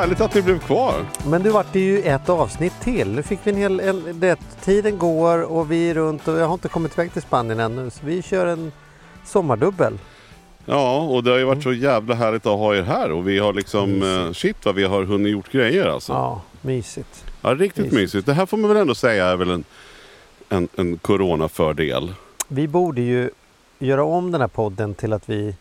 Härligt att vi blev kvar. Men du vart det ju ett avsnitt till. Nu fick vi en hel... En, det, tiden går och vi är runt och jag har inte kommit iväg till Spanien ännu. Så vi kör en sommardubbel. Ja, och det har ju varit så jävla härligt att ha er här och vi har liksom, eh, shit vad vi har hunnit gjort grejer alltså. Ja, Ja, mysigt. riktigt mysigt. mysigt. Det här får man väl ändå säga är väl en, en, en coronafördel. Vi borde ju göra om den här podden till att vi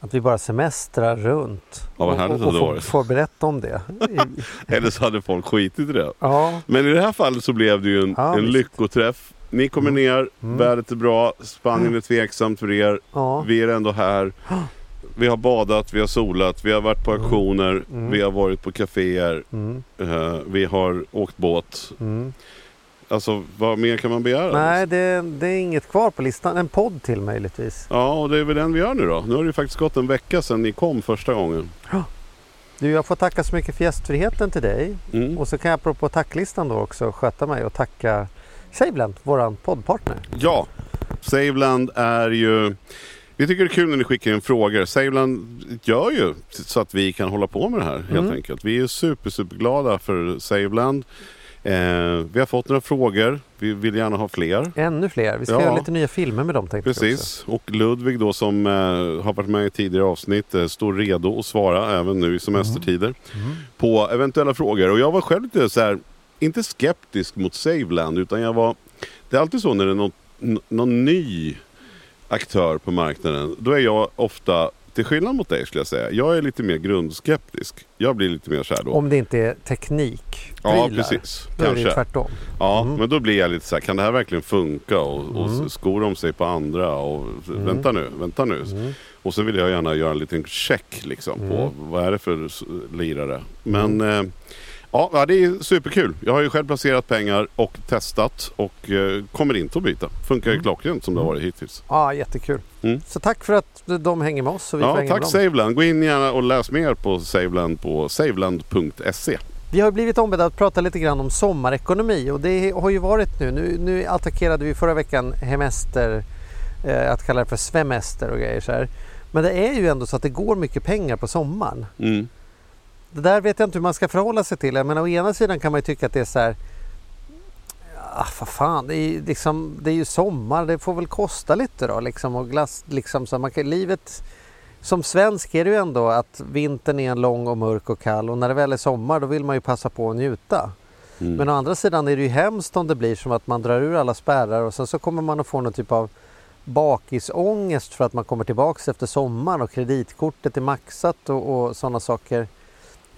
att vi bara semestrar runt. Ja, vad och, härligt och, och det får, varit. får berätta om det. Eller så hade folk skitit i det. ja, Men i det här fallet så blev det ju en, Ja, en lyckoträff. Ni kommer ner, Mm. vädret är bra, Spanien är tveksamt för er. ja. Vi är ändå här. Vi har badat, vi har solat, vi har varit på auktioner, Mm. vi har varit på kaféer, Mm, eh, vi har åkt båt. Alltså vad mer kan man begära? Nej, det, det är inget kvar på listan. En podd till möjligtvis. Ja, och det är väl den vi gör nu då. Nu har det ju faktiskt gått en vecka sedan ni kom första gången. Du, jag får tacka så mycket för gästfriheten till dig. Mm. Och så kan jag apropå tacklistan då också sköta mig och tacka Saveland, våran poddpartner. Ja, Saveland är ju... Vi tycker det är kul när ni skickar in frågor. Saveland gör ju så att vi kan hålla på med det här helt Mm. enkelt. Vi är super, superglada för Saveland. Eh, vi har fått några frågor. Vi vill gärna ha fler. Ännu fler. Vi ska Ja. göra lite nya filmer med dem tänkte. Precis. Och Ludvig då som eh, har varit med i tidigare avsnitt eh, står redo att svara även nu i semestertider. Mm. På eventuella frågor. Och jag var själv lite så här, inte skeptisk mot Saveland utan jag var... Det är alltid så när det är någon, någon ny aktör på marknaden. Då är jag ofta, till skillnad mot dig skulle jag säga, jag är lite mer grundskeptisk. Jag blir lite mer så här då. Om det inte är teknik. ja, precis. Då är det Kanske. tvärtom. Ja, Mm. men då blir jag lite så här, kan det här verkligen funka? Och, och Mm. skor de sig på andra? Och, Vänta nu, vänta nu. Mm. Och så vill jag gärna göra en liten check liksom, på Mm. vad är det för lirare. Men eh, ja, det är superkul. Jag har ju själv placerat pengar och testat och eh, kommer inte att byta. Funkar ju Mm. klockrent som det har varit hittills. Ja, jättekul. Mm. Så tack för att de hänger med oss och vi får Ja, hänga tack med dem. Saveland. Gå in gärna och läs mer på Saveland på saveland.se. Vi har blivit ombedda att prata lite grann om sommarekonomi och det har ju varit nu. Nu, nu attackerade vi förra veckan hemester, eh, att kalla det för svemester och grejer så här. Men det är ju ändå så att det går mycket pengar på sommaren. Mm. Det där vet jag inte hur man ska förhålla sig till. Menar, å ena sidan kan man ju tycka att det är så här. Ah, vad fan, det är, ju liksom, det är ju sommar, det får väl kosta lite då. Liksom, och glass, liksom, så man kan, livet, som svensk är det ju ändå att vintern är en lång och mörk och kall och när det väl är sommar då vill man ju passa på att njuta. Mm. Men å andra sidan är det ju hemskt om det blir som att man drar ur alla spärrar och sen så kommer man att få någon typ av bakisångest för att man kommer tillbaks efter sommaren och kreditkortet är maxat och, och sådana saker.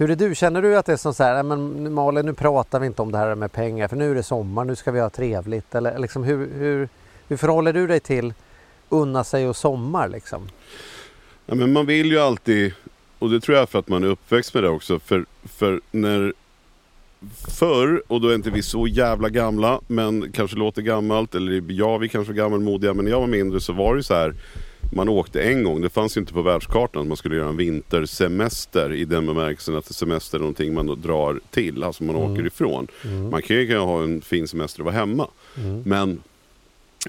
Hur är du? Känner du att det är som så här, "Nej, men Malin nu pratar vi inte om det här med pengar för nu är det sommar, nu ska vi ha trevligt. Eller liksom hur, hur, hur förhåller du dig till unna sig och sommar liksom? Ja, men man vill ju alltid, och det tror jag för att man är uppväxt med det också, för, för när förr, och då är inte vi så jävla gamla, men kanske låter gammalt, eller ja vi kanske var gammalmodiga, men när jag var mindre så var det ju så här man åkte en gång, det fanns ju inte på världskartan att man skulle göra en vintersemester i den bemärkelsen att semester är någonting man drar till, alltså man åker ifrån. Man kan ju ha en fin semester och vara hemma. Men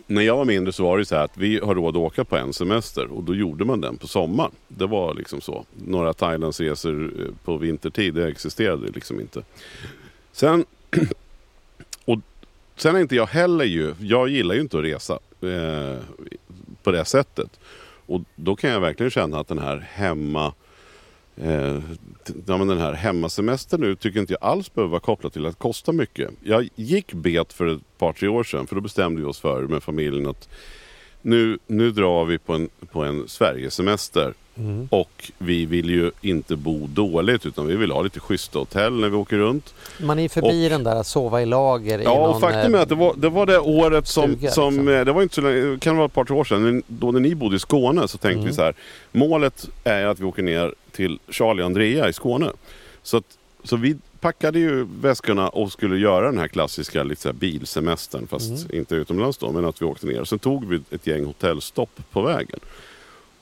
när jag var mindre så var det så här att vi har råd att åka på en semester och då gjorde man den på sommaren. Det var liksom så. Några Thailandsresor eh, på vintertid, det existerade liksom inte. Sen, och sen är inte jag heller ju, jag gillar ju inte att resa eh, på det sättet. Och då kan jag verkligen känna att den här hemma Eh, ja, men den här hemmasemestern nu tycker inte jag alls behöver vara kopplad till att kosta mycket. Jag gick bet för ett par tre år sedan för då bestämde vi oss för med familjen att nu, nu drar vi på en, på en Sverigesemester och vi vill ju inte bo dåligt utan vi vill ha lite schyssta hotell när vi åker runt. Man är ju förbi Och- den där att sova i lager i Ja, någon, och faktum är eh, att det var det, var det året som, stuga, som liksom. det var inte så länge, kan vara ett par tre år sedan, men då när ni bodde i Skåne så tänkte Mm. vi så här. Målet är att vi åker ner till Charlie och Andrea i Skåne. Så, att, så vi packade ju väskorna och skulle göra den här klassiska lite så här bilsemestern, fast Mm. inte utomlands då, men att vi åkte ner. Sen tog vi ett gäng hotellstopp på vägen.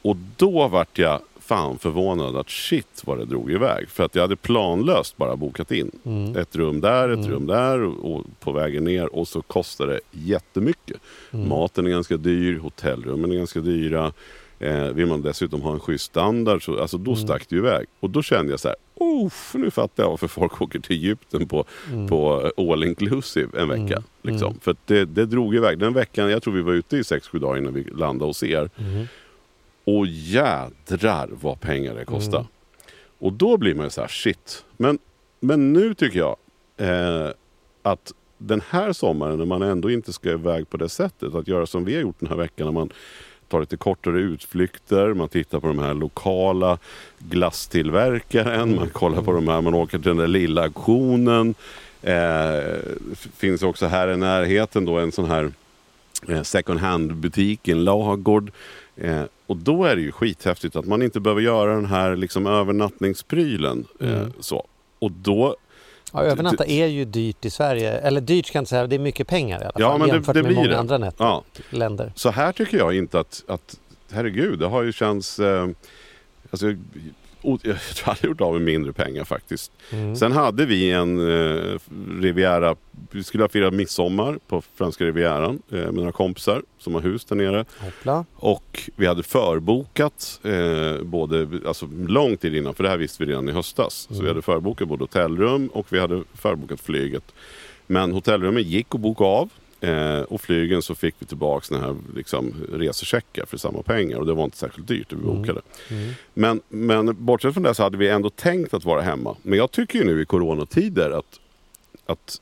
Och då vart jag fan förvånad att shit vad det drog iväg. För att jag hade planlöst bara bokat in. Mm. Ett rum där, ett rum där och, och på vägen ner. Och så kostar det jättemycket. Mm. Maten är ganska dyr, hotellrummen är ganska dyra. Eh, vill man dessutom ha en schysst standard så alltså, då stack det iväg. Och då kände jag så här, Uff, nu fattar jag varför folk åker till Egypten på, på all inclusive en vecka. Liksom. För det, det drog iväg. Den veckan, jag tror vi var ute i 6-7 dagar innan vi landade hos er. Och jädrar vad pengar det kostar. Och då blir man ju så här, shit. Men, men nu tycker jag eh, att den här sommaren när man ändå inte ska iväg på det sättet, att göra som vi har gjort den här veckan när man tar lite kortare utflykter, man tittar på de här lokala glasstillverkaren, man kollar på de här, man åker till den där lilla auktionen. Eh, finns också här i närheten då en sån här eh, second hand-butik en lagård. Eh, och då är det ju skithäftigt att man inte behöver göra den här liksom övernattningsprylen. Eh, så. Och då, Ja, övernatta är ju dyrt i Sverige. Eller dyrt kan jag inte säga, det är mycket pengar i alla fall. Ja, men det- jämfört det med blir många det. andra nät- ja, länder. så här tycker jag inte att, att herregud, det har ju känts... Eh, alltså, o- jag hade gjort av med mindre pengar faktiskt. Mm. Sen hade vi en eh, Riviera, vi skulle ha firat midsommar på franska Rivieran eh, med några kompisar som har hus där nere. Hoppla. Och vi hade förbokat eh, både, alltså lång tid innan, för det här visste vi redan i höstas. Så vi hade förbokat både hotellrum och vi hade förbokat flyget. Men hotellrummen gick att boka av. Eh, och flygen så fick vi tillbaka såna här liksom, resecheckar för samma pengar. Och det var inte särskilt dyrt det vi bokade. Men, men bortsett från det så hade vi ändå tänkt att vara hemma. Men jag tycker ju nu i coronatider att, att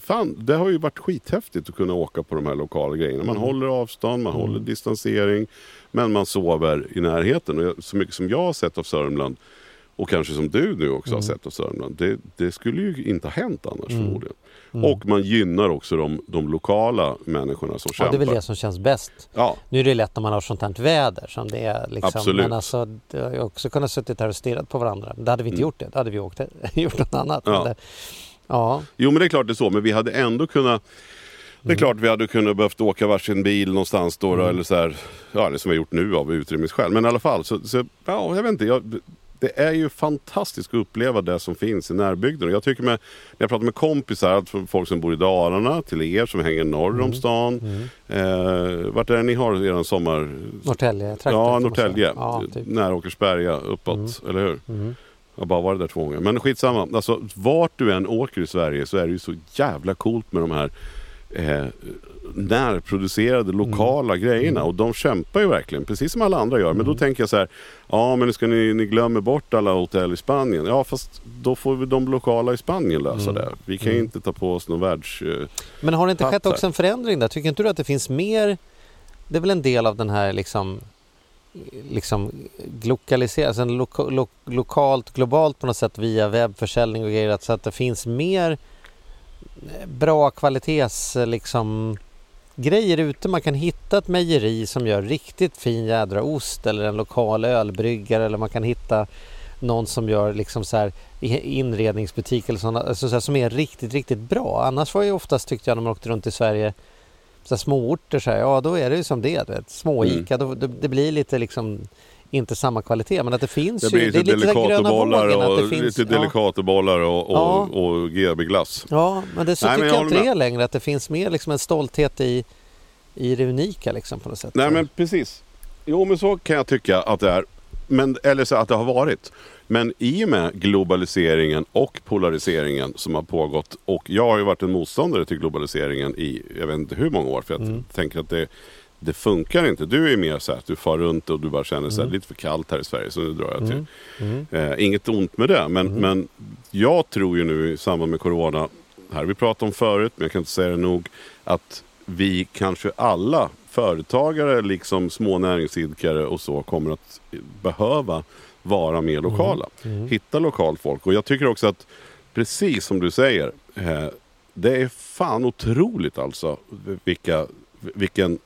fan, det har ju varit skithäftigt att kunna åka på de här lokala grejerna. Man håller avstånd, man håller distansering, men man sover i närheten. Och så mycket som jag har sett av Sörmland, och kanske som du nu också har sett av Sörmland, det, det skulle ju inte ha hänt annars förmodligen. Och man gynnar också de, de lokala människorna som Ja, det är kämpar. väl det som känns bäst. Ja, Nu är det lätt när man har sånt här väder som det är. Liksom. Absolut. Men alltså, det har också kunnat suttit här och stirrat på varandra. Det hade vi inte gjort det. Då hade vi åkt, gjort något annat. Mm. Ja. Det, ja. Jo men det är klart det är så, men vi hade ändå kunnat det är klart vi hade kunnat behövt åka varsin bil någonstans då, då eller så här, ja det som vi har gjort nu av utrymmesskäl. Men i alla fall, så, så ja jag vet inte. Jag, det är ju fantastiskt att uppleva det som finns i närbygden. Och jag tycker med, när jag pratar med kompisar, allt från folk som bor i Dalarna till er som hänger norr om stan. Eh, vart är det ni har er sommar... Norrtälje. trakten, Ja. Norrtälje. Ja, typ. Nära Åkersberga uppåt, eller hur? Mm. Jag har bara varit där två gånger. Men skitsamma. Alltså, vart du än åker i Sverige så är det ju så jävla coolt med de här eh, närproducerade lokala grejerna. Och de kämpar ju verkligen, precis som alla andra gör. Men då tänker jag så här, ja men nu ska ni, ni glömmer bort alla hotell i Spanien. Ja fast då får vi de lokala i Spanien lösa det. Vi kan ju inte ta på oss någon världs... Eh, Men har det inte skett också en förändring där? Tycker inte du att det finns mer? Det är väl en del av den här liksom liksom lokaliserat, alltså loka, lo, lokalt, globalt på något sätt via webbförsäljning och grejer. Så att det finns mer bra kvalitets liksom grejer ute. Man kan hitta ett mejeri som gör riktigt fin jädra ost eller en lokal ölbryggare eller man kan hitta någon som gör liksom så här inredningsbutik eller sådana, alltså så här, som är riktigt, riktigt bra. Annars var ju oftast tyckte jag när man åkte runt i Sverige så här småorter så här, ja då är det ju som det, du vet. små Mm. Ica, då, det, det blir lite liksom inte samma kvalitet men att det finns det ju, blir det är lite lite gröna vågen delicatobollar att och, det finns. lite ja. och, och, Ja. och GB-glass. Ja, men det så Nej, tycker jag jag inte det är längre. Att det finns mer liksom en stolthet i, i det unika liksom på något sätt. Nej men precis. Jo men så kan jag tycka att det är. Men, eller så att det har varit. Men i och med globaliseringen och polariseringen som har pågått. Och jag har ju varit en motståndare till globaliseringen i jag vet inte hur många år. För jag Mm. tänker att det, det funkar inte. Du är mer så här att du far runt och du bara känner så här, lite för kallt här i Sverige. Så nu drar jag till. Mm. Eh, inget ont med det. Men, men jag tror ju nu i samband med Corona. Här har vi pratat om förut men jag kan inte säga det nog. Att vi kanske alla företagare liksom små näringsidkare och så kommer att behöva vara mer lokala. Hitta lokalt folk. Och jag tycker också att precis som du säger. Eh, det är fan otroligt alltså vilka, vilken,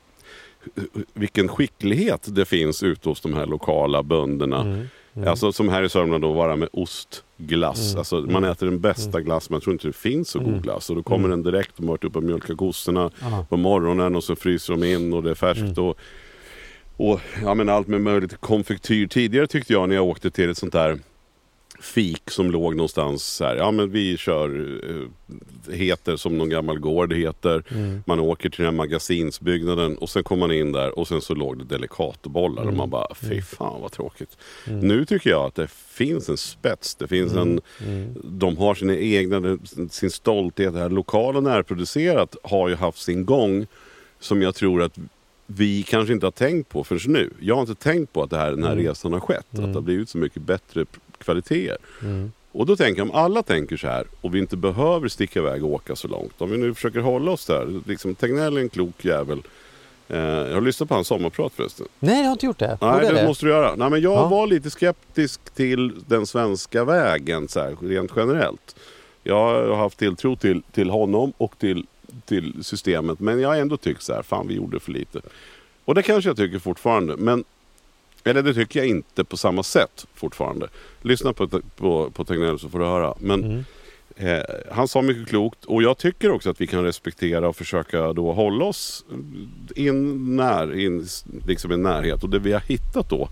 vilken skicklighet det finns ute hos de här lokala bönderna. Alltså som här i Sörmland då vara med ostglass. Alltså man äter den bästa glass men jag tror inte det finns så god glass. Och då kommer den direkt, de har varit uppe och mjölkat kossorna på morgonen och så fryser de in och det är färskt. Och, och ja, men allt med möjligt konfektyr. Tidigare tyckte jag när jag åkte till ett sånt där fik som låg någonstans så här. Ja men vi kör, eh, heter som någon gammal gård heter. Man åker till den här magasinsbyggnaden och sen kommer man in där och sen så låg det delicatobollar och man bara fy fan vad tråkigt. Nu tycker jag att det finns en spets. Det finns en, de har sina egna, sin stolthet. Det här lokala närproducerat har ju haft sin gång som jag tror att vi kanske inte har tänkt på förrän nu. Jag har inte tänkt på att det här, den här resan har skett. Att det har blivit så mycket bättre kvaliteter. Och då tänker jag om alla tänker så här och vi inte behöver sticka iväg och åka så långt. Om vi nu försöker hålla oss där. Liksom, Tegnell är en klok jävel. Eh, jag har lyssnat på hans sommarprat förresten. Nej, jag har inte gjort det. Nej, det jag måste du göra. Nej, men jag Ja. var lite skeptisk till den svenska vägen så här, rent generellt. Jag har haft tilltro till, till honom och till, till systemet. Men jag har ändå tyckt så här, fan vi gjorde för lite. Och det kanske jag tycker fortfarande. Men, eller det tycker jag inte på samma sätt fortfarande. Lyssna på, på, på Tegnell så får du höra. Men Mm. eh, han sa mycket klokt. Och jag tycker också att vi kan respektera och försöka då hålla oss in när, in, liksom i närhet. Och det vi har hittat då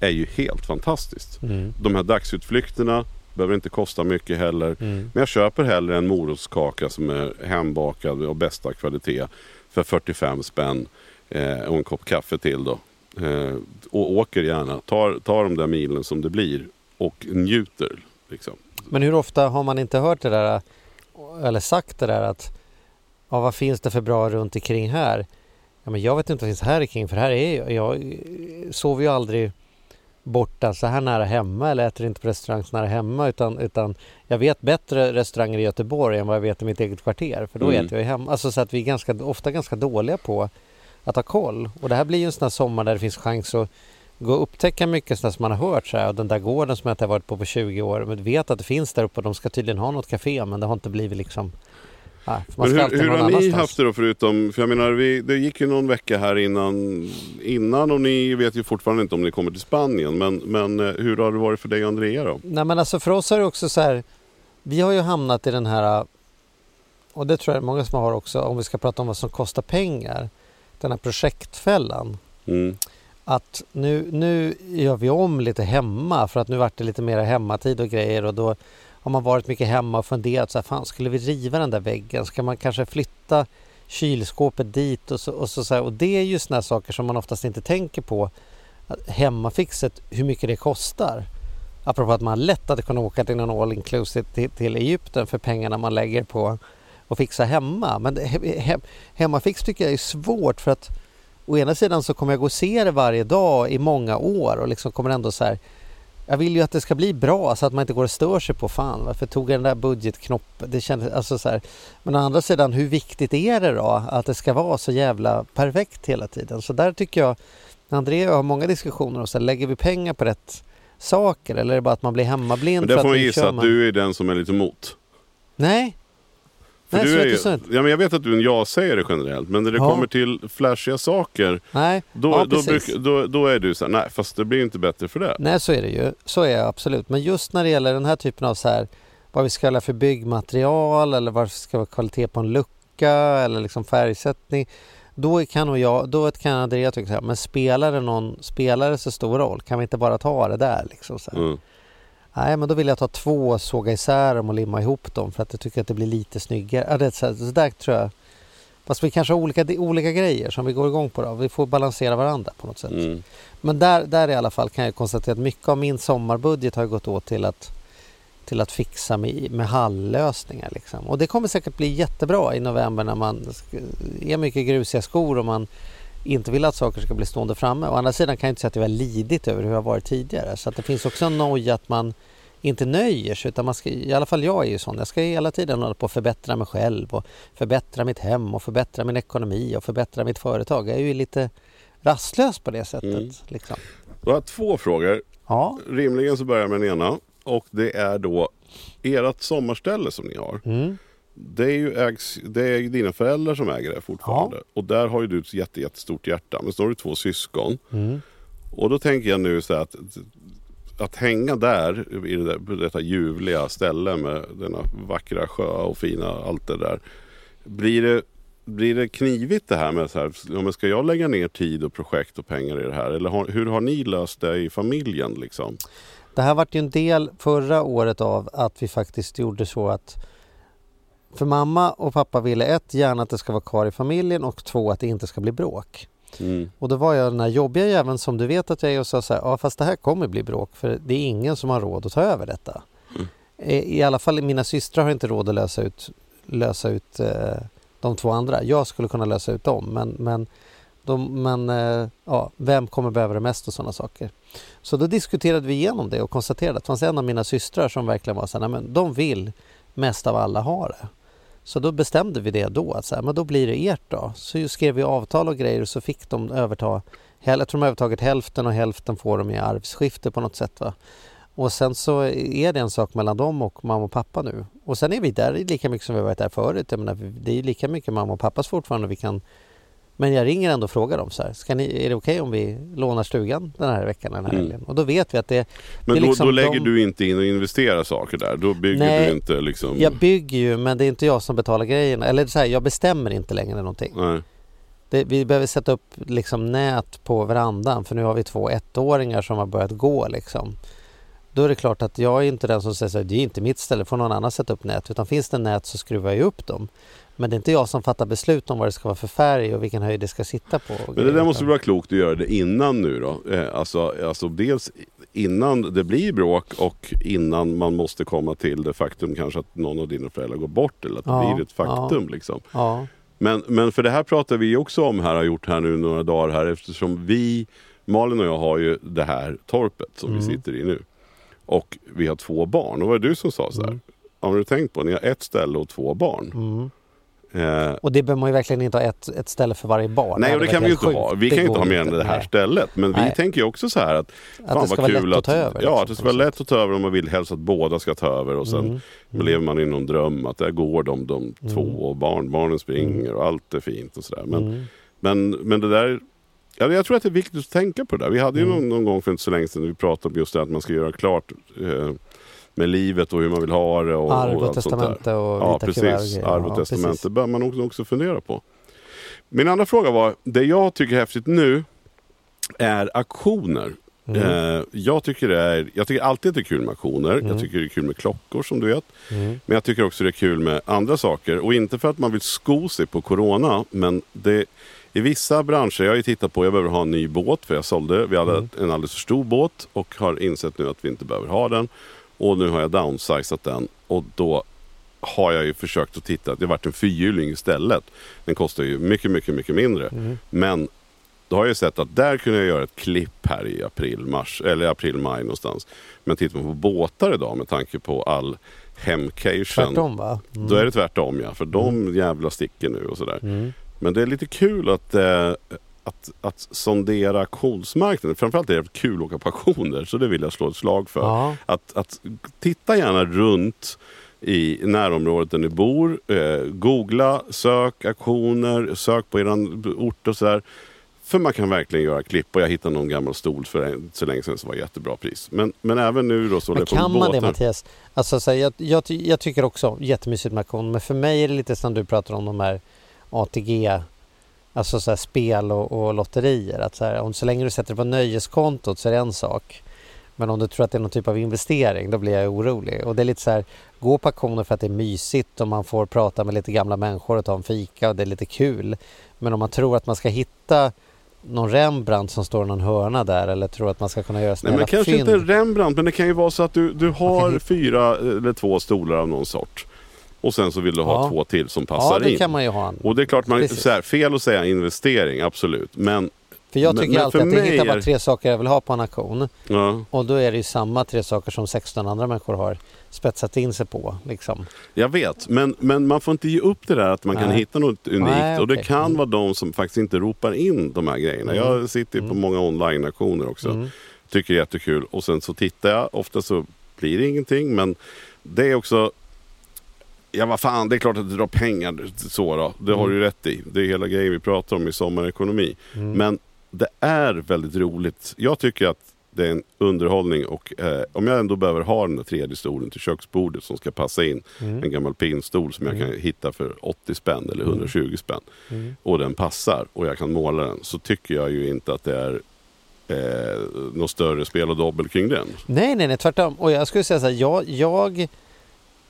är ju helt fantastiskt. Mm. De här dagsutflykterna behöver inte kosta mycket heller. Mm. Men jag köper hellre en morotskaka som är hembakad och bästa kvalitet för 45 spänn eh, och en kopp kaffe till då. Eh, och åker gärna, tar, tar de där milen som det blir och njuter. Liksom. Men hur ofta har man inte hört det där eller sagt det där att ja, vad finns det för bra runt omkring här? Ja, men jag vet inte vad finns här omkring för här är jag, jag sover ju aldrig borta så här nära hemma eller äter inte på restaurang så nära hemma utan, utan jag vet bättre restauranger i Göteborg än vad jag vet i mitt eget kvarter för då Mm. äter jag hemma. Alltså så att vi är ganska, ofta ganska dåliga på att ha koll och det här blir ju en sån här sommar där det finns chans att gå och upptäcka mycket sånt som man har hört så här. Och den där gården som jag inte har varit på på 20 år men vet att det finns där uppe och de ska tydligen ha något café men det har inte blivit liksom Nej, Men hur, hur har ni haft det då förutom, för jag menar vi, det gick ju någon vecka här innan, innan och ni vet ju fortfarande inte om ni kommer till Spanien. Men, men eh, hur har det varit för dig och Andrea då? Nej men alltså för oss är det också så här Vi har ju hamnat i den här Och det tror jag många som har också om vi ska prata om vad som kostar pengar Den här projektfällan Mm. att nu, nu gör vi om lite hemma för att nu vart det lite mer hemmatid och grejer och då har man varit mycket hemma och funderat så här, fan skulle vi riva den där väggen? Ska man kanske flytta kylskåpet dit? Och, så, och, så, så här, och det är ju sådana saker som man oftast inte tänker på. Hemmafixet, hur mycket det kostar. Apropå att man lätt hade kunnat åka till någon all inclusive till, till Egypten för pengarna man lägger på att fixa hemma. Men he, he, hemmafix tycker jag är svårt för att å ena sidan så kommer jag gå och se det varje dag i många år och liksom kommer ändå så här jag vill ju att det ska bli bra så att man inte går och stör sig på fan varför tog jag den där budgetknoppen? Det kändes alltså så här. Men å andra sidan hur viktigt är det då att det ska vara så jävla perfekt hela tiden? Så där tycker jag André och jag har många diskussioner och så här, lägger vi pengar på rätt saker eller är det bara att man blir hemmablind? Men där får man gissa att du är den som är lite emot. Nej, För Nej, du är så ja, men jag vet att du är en ja-sägare generellt, men när det Ja. kommer till flashiga saker, nej, då, Ja, då, bruk, då, då är du så här, nej fast det blir inte bättre för det. Nej så är det ju. Så är jag absolut. Men just när det gäller den här typen av så här vad vi ska kalla för byggmaterial eller vad det ska vara kvalitet på en lucka eller liksom färgsättning. Då kan nog jag, då kan Andrea tycka så här, men spelar det någon, spelar det så stor roll? Kan vi inte bara ta det där liksom så? Mm. Nej men då vill jag ta två såga isär dem och limma ihop dem för att jag tycker att det blir lite snyggare. Ja, det så, där tror jag Fast vi kanske har olika, olika grejer som vi går igång på då. Vi får balansera varandra på något sätt. Mm. Men där, där i alla fall kan jag konstatera att mycket av min sommarbudget har gått åt till att, till att fixa med, med halllösningar. Liksom. Och det kommer säkert bli jättebra i november när man är mycket grusiga skor och man inte vill att saker ska bli stående framme. Å andra sidan kan jag inte säga att jag var lidit över hur har varit tidigare. Så att det finns också en noja att man inte nöjer sig utan man ska, i alla fall jag är ju sån, jag ska hela tiden hålla på att förbättra mig själv och förbättra mitt hem och förbättra min ekonomi och förbättra mitt företag. Jag är ju lite rastlös på det sättet. Mm. Liksom. Jag har två frågor. Ja. Rimligen så börjar jag med den ena. Och det är då ert sommarställe som ni har. Mm. Det är ju ägs, det är dina föräldrar som äger det fortfarande. Och där har ju du ett jätte, jättestort hjärta. Men så har du två syskon. Mm. Och då tänker jag nu så här att, att hänga där i det där, detta ljuvliga ställe med denna vackra sjö och fina allt det där. Blir det, blir det knivigt det här med så här, ja, men ska jag lägga ner tid och projekt och pengar i det här? Eller har, hur har ni löst det i familjen liksom? Det här vart ju en del förra året av att vi faktiskt gjorde så att för mamma och pappa ville ett, gärna att det ska vara kvar i familjen och två, att det inte ska bli bråk. Mm. Och då var jag den här jobbiga jäveln som du vet att jag är och sa så här, ja fast det här kommer bli bråk för det är ingen som har råd att ta över detta. Mm. I, I alla fall mina systrar har inte råd att lösa ut, lösa ut eh, de två andra. Jag skulle kunna lösa ut dem men, men, de, men eh, ja, vem kommer behöva det mest och sådana saker. Så då diskuterade vi igenom det och konstaterade att det fanns en av mina systrar som verkligen var så här, nej, men de vill mest av alla ha det. Så då bestämde vi det då, att så här, men då blir det ert då. Så skrev vi avtal och grejer och så fick de överta, jag tror de har övertagit hälften och hälften får de i arvsskifte på något sätt. Va? Och sen så är det en sak mellan dem och mamma och pappa nu. Och sen är vi där lika mycket som vi varit där förut. Jag menar, det är lika mycket mamma och pappas fortfarande vi kan men jag ringer ändå och frågar dem så här, ska ni, är det okej om vi lånar stugan den här veckan, den här Mm. helgen? Och då vet vi att det, Men det då, liksom då lägger de- du inte in och investerar saker där? Då bygger Nej, du inte liksom... jag bygger ju men det är inte jag som betalar grejerna. Eller så här, jag bestämmer inte längre någonting. Nej. Det, vi behöver sätta upp liksom nät på verandan för nu har vi två ettåringar som har börjat gå liksom. Då är det klart att jag är inte den som säger så här, det är inte mitt ställe, får någon annan sätta upp nät. Utan finns det nät så skruvar jag upp dem. Men det är inte jag som fattar beslut om vad det ska vara för färg och vilken höjd det ska sitta på. Men det där måste vara klokt att göra det innan nu då. Eh, alltså, alltså dels innan det blir bråk och innan man måste komma till det faktum kanske att någon av dina föräldrar går bort eller att det Ja, blir ett faktum. Liksom. Ja, Men, men för det här pratar vi också om här, har gjort här nu några dagar här eftersom vi, Malin och jag har ju det här torpet som vi sitter i nu. Och vi har två barn. Och vad är det du som sa så här? Har du tänkt på, ni har ett ställe och två barn. mm. Eh, och det behöver man ju verkligen inte ha ett, ett ställe för varje barn. Nej, och det kan vi ju inte ha. Vi kan ju inte ha mer än det här Nej. stället. Men vi Nej. tänker ju också så här att fan det ska vara lätt att, att ta över, Ja, liksom, att det ska vara lätt att ta över om man vill helst att båda ska ta över och sen Mm. lever man i någon dröm att där går de, de två och barn, barnen springer och allt är fint och sådär. Men, Mm. men, men det där Ja, jag tror att det är viktigt att tänka på det där. Vi hade ju Mm. någon, någon gång för inte så länge sedan vi pratade om just det att man ska göra klart eh, med livet och hur man vill ha det. Och, Arv och och testamente och Ja, vita och precis. Arv och Ja, testamente precis. bör man också, också fundera på. Min andra fråga var, det jag tycker är häftigt nu är auktioner. Mm. Eh, jag, tycker det är, jag tycker alltid det är kul med auktioner. Jag tycker det är kul med klockor som du vet. Mm. Men jag tycker också det är kul med andra saker. Och inte för att man vill sko sig på Corona. Men det, i vissa branscher, jag har ju tittat på, jag behöver ha en ny båt. För jag sålde, vi hade Mm. en alldeles för stor båt. Och har insett nu att vi inte behöver ha den. Och nu har jag downsizat den. Och då har jag ju försökt att titta. Det har varit en fyrhjuling istället. Den kostar ju mycket, mycket, mycket mindre. Mm. Men då har jag sett att där kunde jag göra ett klipp här i april, mars eller april, maj någonstans. Men tittar man på båtar idag med tanke på all hemcation. Tvärtom va? Mm. Då är det tvärtom ja, för de jävla sticker nu och sådär. Mm. Men det är lite kul att, eh, att, att sondera auktionsmarknaden. Framförallt är det kul att åka på auktioner, så det vill jag slå ett slag för. Ja. Att, att titta gärna runt i närområdet där ni bor. Eh, googla, sök auktioner, sök på er ort och sådär. För man kan verkligen göra klipp och jag hittade någon gammal stol för en, så länge sedan som var jättebra pris. Men, men även nu då så håller jag på kan man det båtar. Mattias? Alltså, så här, jag, jag, jag tycker också jättemysigt med auktion men för mig är det lite som du pratar om de här ATG Alltså så spel och, och lotterier. Att så, här, om, så länge du sätter det på nöjeskontot så är det en sak. Men om du tror att det är någon typ av investering då blir jag orolig. Och det är lite så här, gå på auktioner för att det är mysigt och man får prata med lite gamla människor och ta en fika och det är lite kul. Men om man tror att man ska hitta någon Rembrandt som står i någon hörna där eller tror att man ska kunna göra Nej, snälla men kanske fynd. inte Rembrandt, men det kan ju vara så att du, du har fyra eller två stolar av någon sort. Och sen så vill du ha Ja. två till som Ja, passar det in. kan man ju ha. En. Och det är klart, man, Precis. så här, fel att säga investering, absolut. Men För jag Men- tycker men alltid för att jag hittar bara tre saker jag vill ha på en auktion. Ja. Och då är det ju samma tre saker som 16 andra människor har spetsat in sig på. Liksom. Jag vet, men, men man får inte ge upp det där att man kan Nej. hitta något unikt. Nej, Och det kan Mm. vara de som faktiskt inte ropar in de här grejerna. Mm. Jag sitter ju på många online-auktioner också. Mm. Tycker det är jättekul. Och sen så tittar jag. Ofta så blir det ingenting. Men det är också... Ja vad fan, det är klart att det drar pengar så då. Det har Mm. du ju rätt i. Det är hela grejen vi pratar om i sommarekonomi. Mm. Men det är väldigt roligt. Jag tycker att det är en underhållning och eh, om jag ändå behöver ha den där tredje stolen till köksbordet som ska passa in. Mm. En gammal pinstol som jag kan hitta för 80 spänn eller 120 spänn. Mm. Och den passar och jag kan måla den. Så tycker jag ju inte att det är eh, något större spel och dobbel kring den. Nej, nej, nej, tvärtom. Och jag skulle säga så här, jag, jag,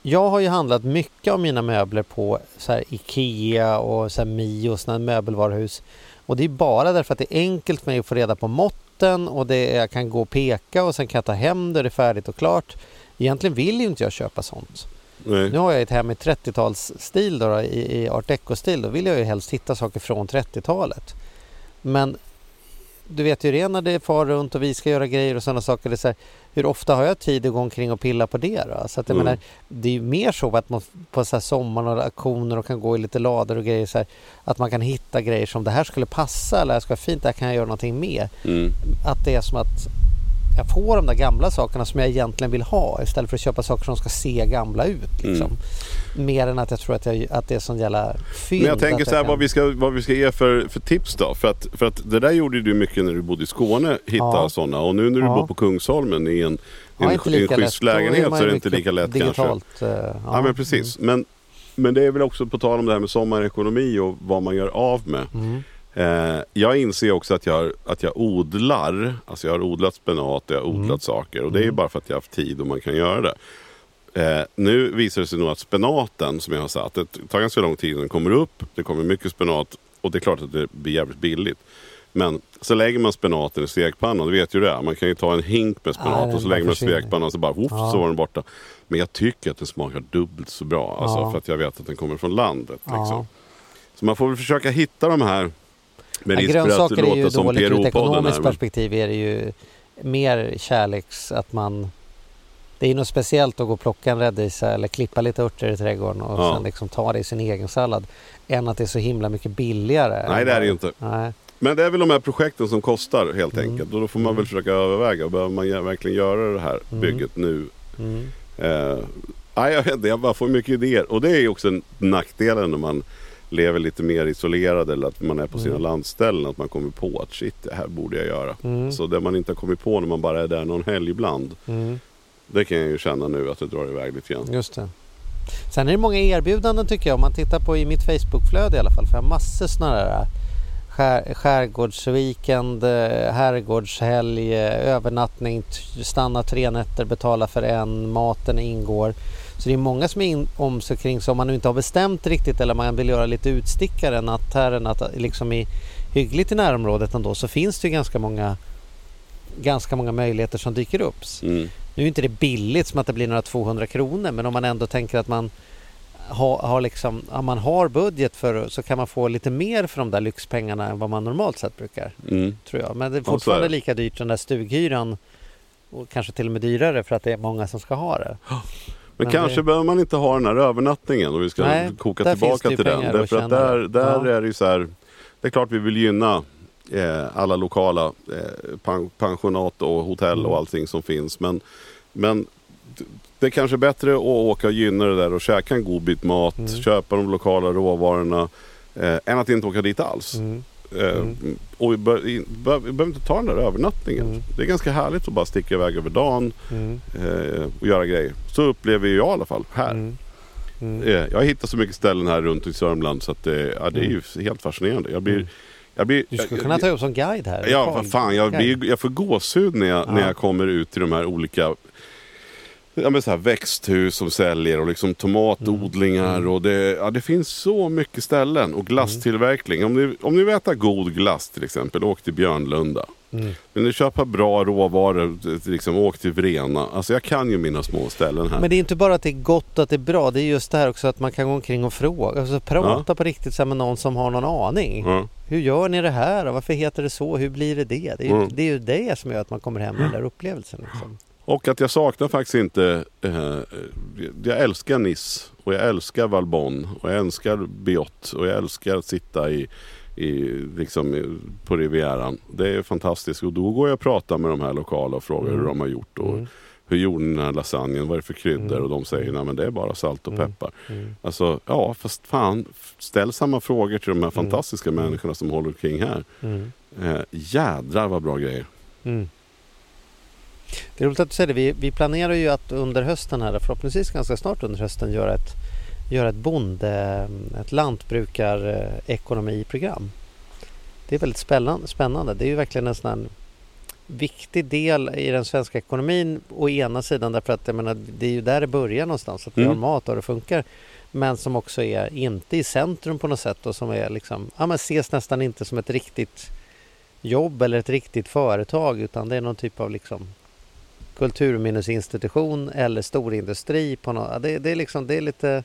jag har ju handlat mycket av mina möbler på så här Ikea och så här Mio, sådana här möbelvaruhus. Och det är bara därför att det är enkelt för mig att få reda på måtten och det, jag kan gå och peka och sen kan jag ta hem det, det är färdigt och klart. Egentligen vill ju inte jag köpa sånt. Nej. Nu har jag ett hem i 30-talsstil då, då, i, i art deco-stil. Då vill jag ju helst hitta saker från 30-talet. Men du vet ju det när det far runt och vi ska göra grejer och sådana saker. Det är så här, hur ofta har jag tid att gå omkring och pilla på det då? Så att jag Mm. menar, det är ju mer så att man på så här sommaren och auktioner och kan gå i lite lador och grejer så här, att man kan hitta grejer som det här skulle passa eller det här ska vara fint, det här kan jag göra någonting med. Mm. Att det är som att jag får de där gamla sakerna som jag egentligen vill ha istället för att köpa saker som ska se gamla ut. Liksom. Mer än att jag tror att, jag, att det är sån jävla fynd. Men jag tänker så här, kan- vad, vi ska, vad vi ska ge för, för tips då. För att, för att det där gjorde du mycket när du bodde i Skåne, hitta Ja. sådana. Och nu när du Ja. bor på Kungsholmen i en, Ja, en, schysst lägenhet så är det inte lika lätt kanske. digitalt, eh, Ja, Ja, men precis. Men, men det är väl också på tal om det här med sommarekonomi och vad man gör av med. Mm. Eh, jag inser också att jag, att jag odlar. Alltså jag har odlat spenat och jag har odlat Mm. saker. Och det är ju bara för att jag har haft tid och man kan göra det. Eh, nu visar det sig nog att spenaten som jag har satt, det tar ganska lång tid innan den kommer upp. Det kommer mycket spenat och det är klart att det blir jävligt billigt. Men så lägger man spenaten i stekpannan, du vet ju det. Man kan ju ta en hink med Ja, spenat den och så lägger man i stekpannan och så bara woof, Ja. så var den borta. Men jag tycker att den smakar dubbelt så bra. Alltså, Ja. För att jag vet att den kommer från landet. Ja. Liksom. Så man får väl försöka hitta de här med Ja, grönsaker är ju dåligt ur ett ekonomiskt men- perspektiv är det ju mer kärleks att man det är ju något speciellt att gå och plocka en rädisa eller klippa lite örter i trädgården och Ja. sen liksom ta det i sin egen sallad än att det är så himla mycket billigare. Nej det är det ju inte. Nej. Men det är väl de här projekten som kostar helt Mm. enkelt. Och då får man väl försöka överväga. Behöver man verkligen göra det här Mm. bygget nu? Mm. Eh, jag vet inte, jag bara får mycket idéer. Och det är ju också en nackdelen när man lever lite mer isolerad eller att man är på sina Mm. landställen. Att man kommer på att shit, det här borde jag göra. Mm. Så det man inte har kommit på när man bara är där någon helg ibland. Mm. Det kan jag ju känna nu att det drar iväg lite grann. Just det. Sen är det många erbjudanden tycker jag. Om man tittar på i mitt Facebookflöde i alla fall. För jag har massor sådana där skär, skärgårdsweekend, eh, herrgårdshelg, eh, övernattning, stanna tre nätter, betala för en, maten ingår. Så det är många som är in, om sig kring om man nu inte har bestämt riktigt eller man vill göra lite utstickare, natt här, en natt liksom i hyggligt i närområdet ändå så finns det ju ganska många ganska många möjligheter som dyker upp. Mm. Nu är inte det billigt som att det blir några 200 kronor men om man ändå tänker att man har, har liksom, om man har budget för så kan man få lite mer för de där lyxpengarna än vad man normalt sett brukar. Mm. Tror jag. Men det är är fortfarande det. lika dyrt den där stughyran och kanske till och med dyrare för att det är många som ska ha det. Men, Men kanske det- behöver man inte ha den här övernattningen och vi ska Nej, koka tillbaka till den. Därför att där, där Ja. är det ju så här. Det är klart vi vill gynna eh, alla lokala eh, pen, pensionat och hotell och Mm. allting som finns. Men, men det är kanske bättre att åka och gynna det där och käka en god bit mat, Mm. köpa de lokala råvarorna. Eh, än att inte åka dit alls. Mm. Eh, Mm. Och vi, bör, i- bör, behöver inte ta den där övernattningen. Mm. Det är ganska härligt att bara sticka iväg över dagen Mm. eh, och göra grejer. Så upplever jag i alla fall här. Mm. Mm. Eh, Jag har hittat så mycket ställen här runt i Sörmland så att det, ja, det är ju helt fascinerande. Jag blir... Mm. Jag blir Du skulle jag- kunna ta upp som guide här. Ja, vad fan. Jag, blir, jag får gåshud när jag, Ja. när jag kommer ut till de här olika ja, men så här växthus som säljer och liksom tomatodlingar. Mm. Och det, ja, det finns så mycket ställen. Och glasstillverkning. Om, ni, om ni vill äta god glass till exempel, åk till Björnlunda. Mm. Vill ni köpa bra råvaror, liksom, åk till Vrena. Alltså jag kan ju mina små ställen här. Men det är inte bara att det är gott och att det är bra. Det är just det här också att man kan gå omkring och fråga. Alltså prata på riktigt så med någon som har någon aning. Ja. Hur gör ni det här? Varför heter det så? Hur blir det det? Det är ju, Mm. det, är ju det som gör att man kommer hem med den där upplevelsen. Liksom. Och att jag saknar faktiskt inte... Eh, jag älskar Nice och jag älskar Valbonne och jag älskar Biot och jag älskar att sitta i, i, liksom, på Rivieran. Det är fantastiskt och då går jag och pratar med de här lokala och frågar hur de har gjort. Och Mm. Hur gjorde ni den här lasagnen? Vad är det för kryddor? Mm. Och de säger nej men det är bara salt och Mm. peppar. Mm. Alltså ja fast fan ställ samma frågor till de här fantastiska människorna som håller kring här. Mm. Eh, jädrar vad bra grejer. Det är roligt att du säger det. Vi, vi planerar ju att under hösten här, förhoppningsvis ganska snart under hösten, göra ett, göra ett bonde, ett lantbrukarekonomiprogram. Det är väldigt spännande, spännande. Det är ju verkligen en sån här viktig del i den svenska ekonomin å ena sidan därför att jag menar, det är ju där det börjar någonstans, att vi Mm. har mat och det funkar. Men som också är inte i centrum på något sätt och som är liksom, ja men ses nästan inte som ett riktigt jobb eller ett riktigt företag utan det är någon typ av liksom kulturminnesinstitution eller storindustri på något. ja, Det, det är liksom, det är lite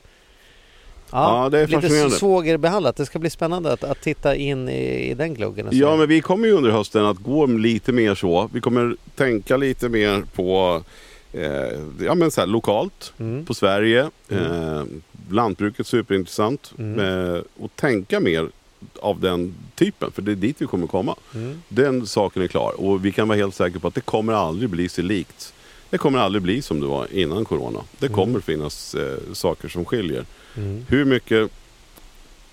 Ja, det är lite svågerbehandlat. Det ska bli spännande att, att titta in i, i den gluggen. Ja, men vi kommer ju under hösten att gå lite mer så. Vi kommer tänka lite mer på eh, ja, men så här, lokalt, Mm. på Sverige. Eh, lantbruket superintressant. Mm. Eh, och tänka mer av den typen, för det är dit vi kommer komma. Mm. Den saken är klar och vi kan vara helt säkra på att det kommer aldrig bli sig likt. Det kommer aldrig bli som det var innan Corona. Det Mm. kommer finnas eh, saker som skiljer. Mm. Hur mycket,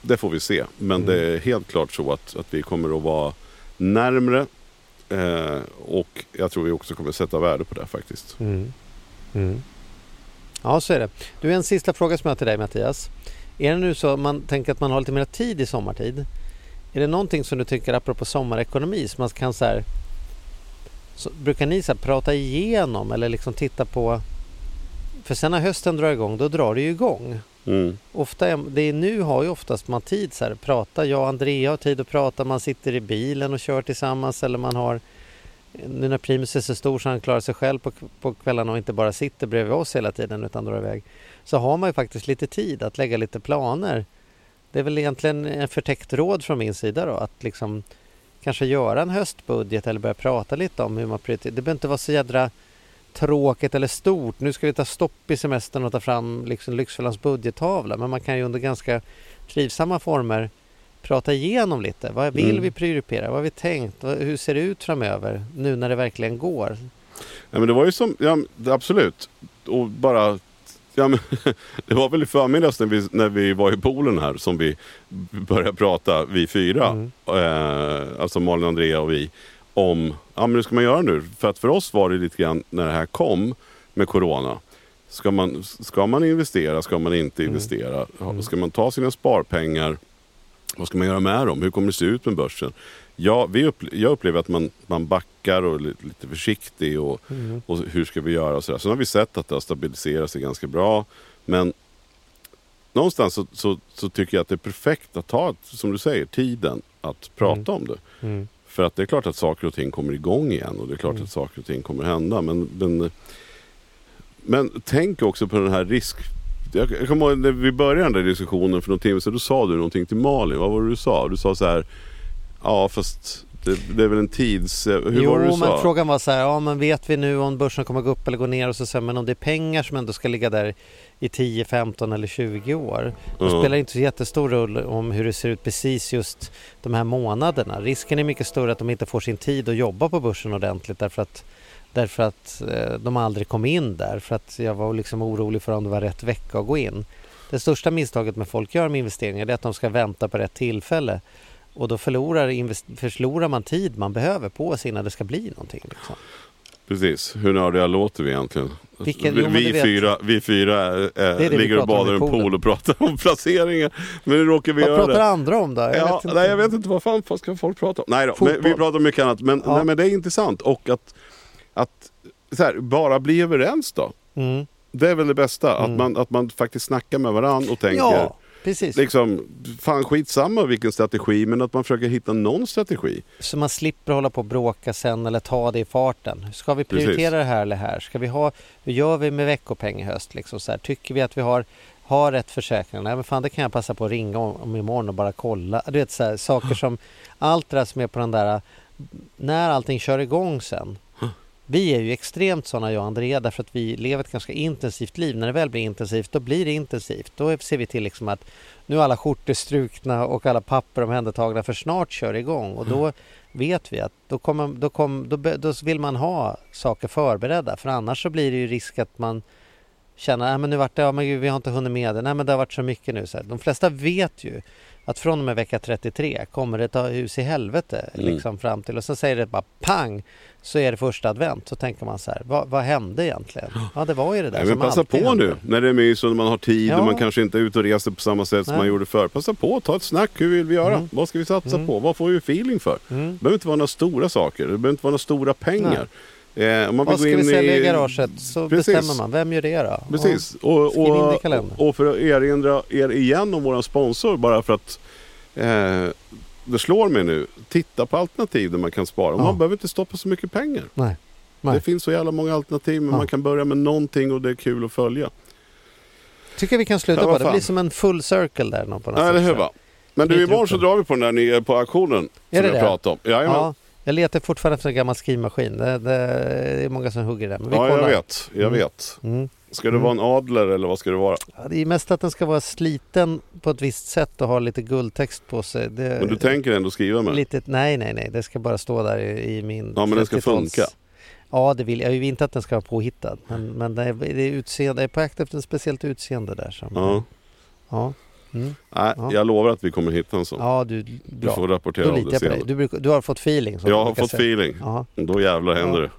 det får vi se. Men Mm. det är helt klart så att, att vi kommer att vara närmre. Eh, och jag tror vi också kommer sätta värde på det faktiskt. Mm. Mm. Ja, så är det. Du, en sista fråga som jag har till dig Mattias. Är det nu så man tänker att man har lite mer tid i sommartid? Är det någonting som du tycker, apropå sommarekonomi, som man kan så här... Så, brukar ni så här, prata igenom eller liksom titta på... För sen när hösten drar igång, då drar det ju igång. Mm. Ofta är, det är nu har ju oftast man tid så här, prata. Jag och Andrea har tid att prata. Man sitter i bilen och kör tillsammans eller man har nu när Primus är så stor så han klarar sig själv på, på kvällarna och inte bara sitter bredvid oss hela tiden utan drar iväg. Så har man ju faktiskt lite tid att lägga lite planer. Det är väl egentligen en förtäckt råd från min sida då att liksom kanske göra en höstbudget eller börja prata lite om hur man prioriterar. Det behöver inte vara så jädra tråkigt eller stort. Nu ska vi ta stopp i semestern och ta fram liksom Lyxfällans budgettavla. Men man kan ju under ganska trivsamma former prata igenom lite. Vad vill Mm. vi prioritera? Vad har vi tänkt? Hur ser det ut framöver? Nu när det verkligen går. Ja, men det var ju som, ja, absolut. Och bara, ja, men, det var väl i förmiddags när vi, när vi var i poolen här som vi började prata, vi fyra. Mm. Eh, alltså Malin, Andrea och vi. Om, ja men hur ska man göra nu? För att för oss var det lite grann när det här kom med Corona. Ska man, ska man investera? Ska man inte investera? Ha- Ska man ta sina sparpengar? Vad ska man göra med dem? Hur kommer det se ut med börsen? Ja, vi upple- jag upplever att man, man backar och är lite, försiktig och, Mm. och hur ska vi göra och sådär. Sen har vi sett att det har stabiliserat sig ganska bra. Men någonstans så, så, så tycker jag att det är perfekt att ta, som du säger, tiden att prata om det. Mm. För att det är klart att saker och ting kommer igång igen och det är klart Mm. att saker och ting kommer hända. Men, men, men tänk också på den här risk... Jag, jag kommer ihåg när vi började den där diskussionen för någon timme sedan. Då sa du någonting till Malin. Vad var det du sa? Du sa så här... Ja fast det, det är väl en tids... eh, Hur jo, var det du men sa? frågan var så här, ja men vet vi nu om börsen kommer gå upp eller gå ner och så säger men om det är pengar som ändå ska ligga där i 10, 15 eller 20 år. Då Ja. spelar det inte så jättestor roll om hur det ser ut precis just de här månaderna. Risken är mycket större att de inte får sin tid att jobba på börsen ordentligt därför att Därför att eh, de aldrig kom in där. För att jag var liksom orolig för om det var rätt vecka att gå in. Det största misstaget med folk gör med investeringar är att de ska vänta på rätt tillfälle. Och då förlorar, förlorar man tid man behöver på sig innan det ska bli någonting. Liksom. Precis, hur nördiga låter vi egentligen? Vilken- vi, jo, vi, fyra, vi fyra eh, det vi ligger och pratar badar i en pool och pratar om placeringar. Men nu råkar vi Vad göra pratar det. andra om då? Jag ja, vet. Nej, jag vet inte vad fan ska folk prata om. Nej då, men vi pratar om mycket annat. Men, Ja. nej, men det är intressant. Och att, att här, bara bli överens då. Mm. Det är väl det bästa. Mm. Att, man, att man faktiskt snackar med varandra och tänker Ja, precis. liksom, fan skitsamma vilken strategi, men att man försöker hitta någon strategi. Så man slipper hålla på och bråka sen eller ta det i farten. Ska vi prioritera Precis. det här eller här? Ska vi ha, hur gör vi med veckopeng i höst? Liksom så här, tycker vi att vi har, har rätt försäkring? Nej men fan det kan jag passa på att ringa om, om imorgon och bara kolla. Du vet så här, saker som, allt det där som är på den där, när allting kör igång sen. Vi är ju extremt sådana jag och Andrea därför att vi lever ett ganska intensivt liv. När det väl blir intensivt då blir det intensivt. Då ser vi till liksom att nu är alla skjortor strukna och alla papper omhändertagna för snart kör det igång och då vet vi att då, kommer, då, kom, då, då vill man ha saker förberedda för annars så blir det ju risk att man känner att nu vart det, ja, men gud, vi har inte hunnit med det, nej men det har varit så mycket nu. Så här. De flesta vet ju att från och med vecka 33 kommer det ta hus i helvete Mm. liksom fram till och sen säger det bara pang så är det första advent så tänker man så här, vad, vad hände egentligen? Ja det var ju det där Nej, men som passa alltid på hände. nu när det är mys och man har tid Ja. och man kanske inte är ute och reser på samma sätt som Nej. man gjorde förr. Passa på, ta ett snack. Hur vill vi göra? Mm. Vad ska vi satsa Mm. på? Vad får vi feeling för? Mm. Det behöver inte vara några stora saker. Det behöver inte vara några stora pengar. Eh, om man Vad ska vi sälja i garaget så Precis. bestämmer man, vem gör det då? Precis. Och, det och, och för att erinra er igen om vår sponsor bara för att eh, det slår mig nu. Titta på alternativ där man kan spara. Ja. Man behöver inte stoppa så mycket pengar. Nej. Nej. Det finns så jävla många alternativ men Ja. man kan börja med någonting och det är kul att följa. Tycker vi kan sluta Ja, på det. blir som en full circle där. På något Ja, sätt, eller hur va? Men du, imorgon så drar vi på den där nya på auktionen. Är som det jag det? pratade om. Jajamän. Ja, jag letar fortfarande efter en gammal skrivmaskin. Det, det är många som hugger där. Men vi Ja, jag vet. Jag Mm. vet. Mm. Ska det Mm. vara en adler eller vad ska det vara? Ja, det är mest att den ska vara sliten på ett visst sätt och ha lite guldtext på sig. Det, Men du tänker ändå skriva med? lite, Nej, nej, nej. Det ska bara stå där i, i min Ja, men den ska 30-tals funka. Ja, det vill jag. Jag vill inte att den ska vara påhittad. Men, men det är, det är utseende, jag är på jakt efter ett speciellt utseende där. Som, Ja. Ja. Mm. Nej, Ja. jag lovar att vi kommer hitta en sån. ja, du, du bra. får rapportera Då litar det jag på dig. senare. Du, du har fått feeling. Jag har fått säga. feeling. Ja. Då jävlar händer Ja. det.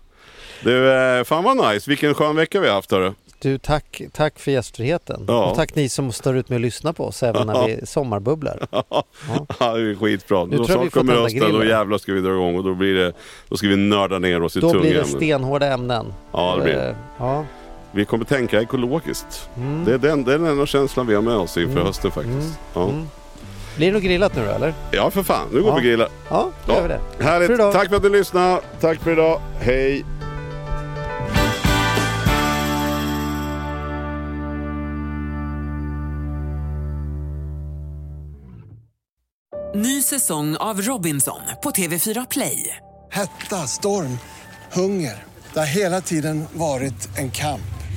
Du, eh, fan vad nice. Vilken skön vecka vi har haft hörru. Du, tack, tack för gästfriheten. Ja. Och tack ni som står ut med att lyssna på oss även när vi sommarbubblar. Ja. Ja, det är skitbra. Nu Då snart kommer hösten, då grillen. jävlar ska vi dra igång och då blir det, då ska vi nörda ner oss i Då tunga blir det ämnen. stenhårda ämnen. Ja, det blir det. Eh, Ja. Vi kommer tänka ekologiskt. Mm. Det är den, det är den enda känslan vi har med oss inför Mm. hösten faktiskt. Mm. Ja. Mm. Blir det nog grillat nu då eller? ja, för fan. Nu går Ja. vi och grillar. Ja, då gör vi det. Härligt. För. Tack för att du lyssnade. Tack för idag. Hej. Ny säsong av Robinson på TV4 Play. Hetta, storm, hunger. Det har hela tiden varit en kamp.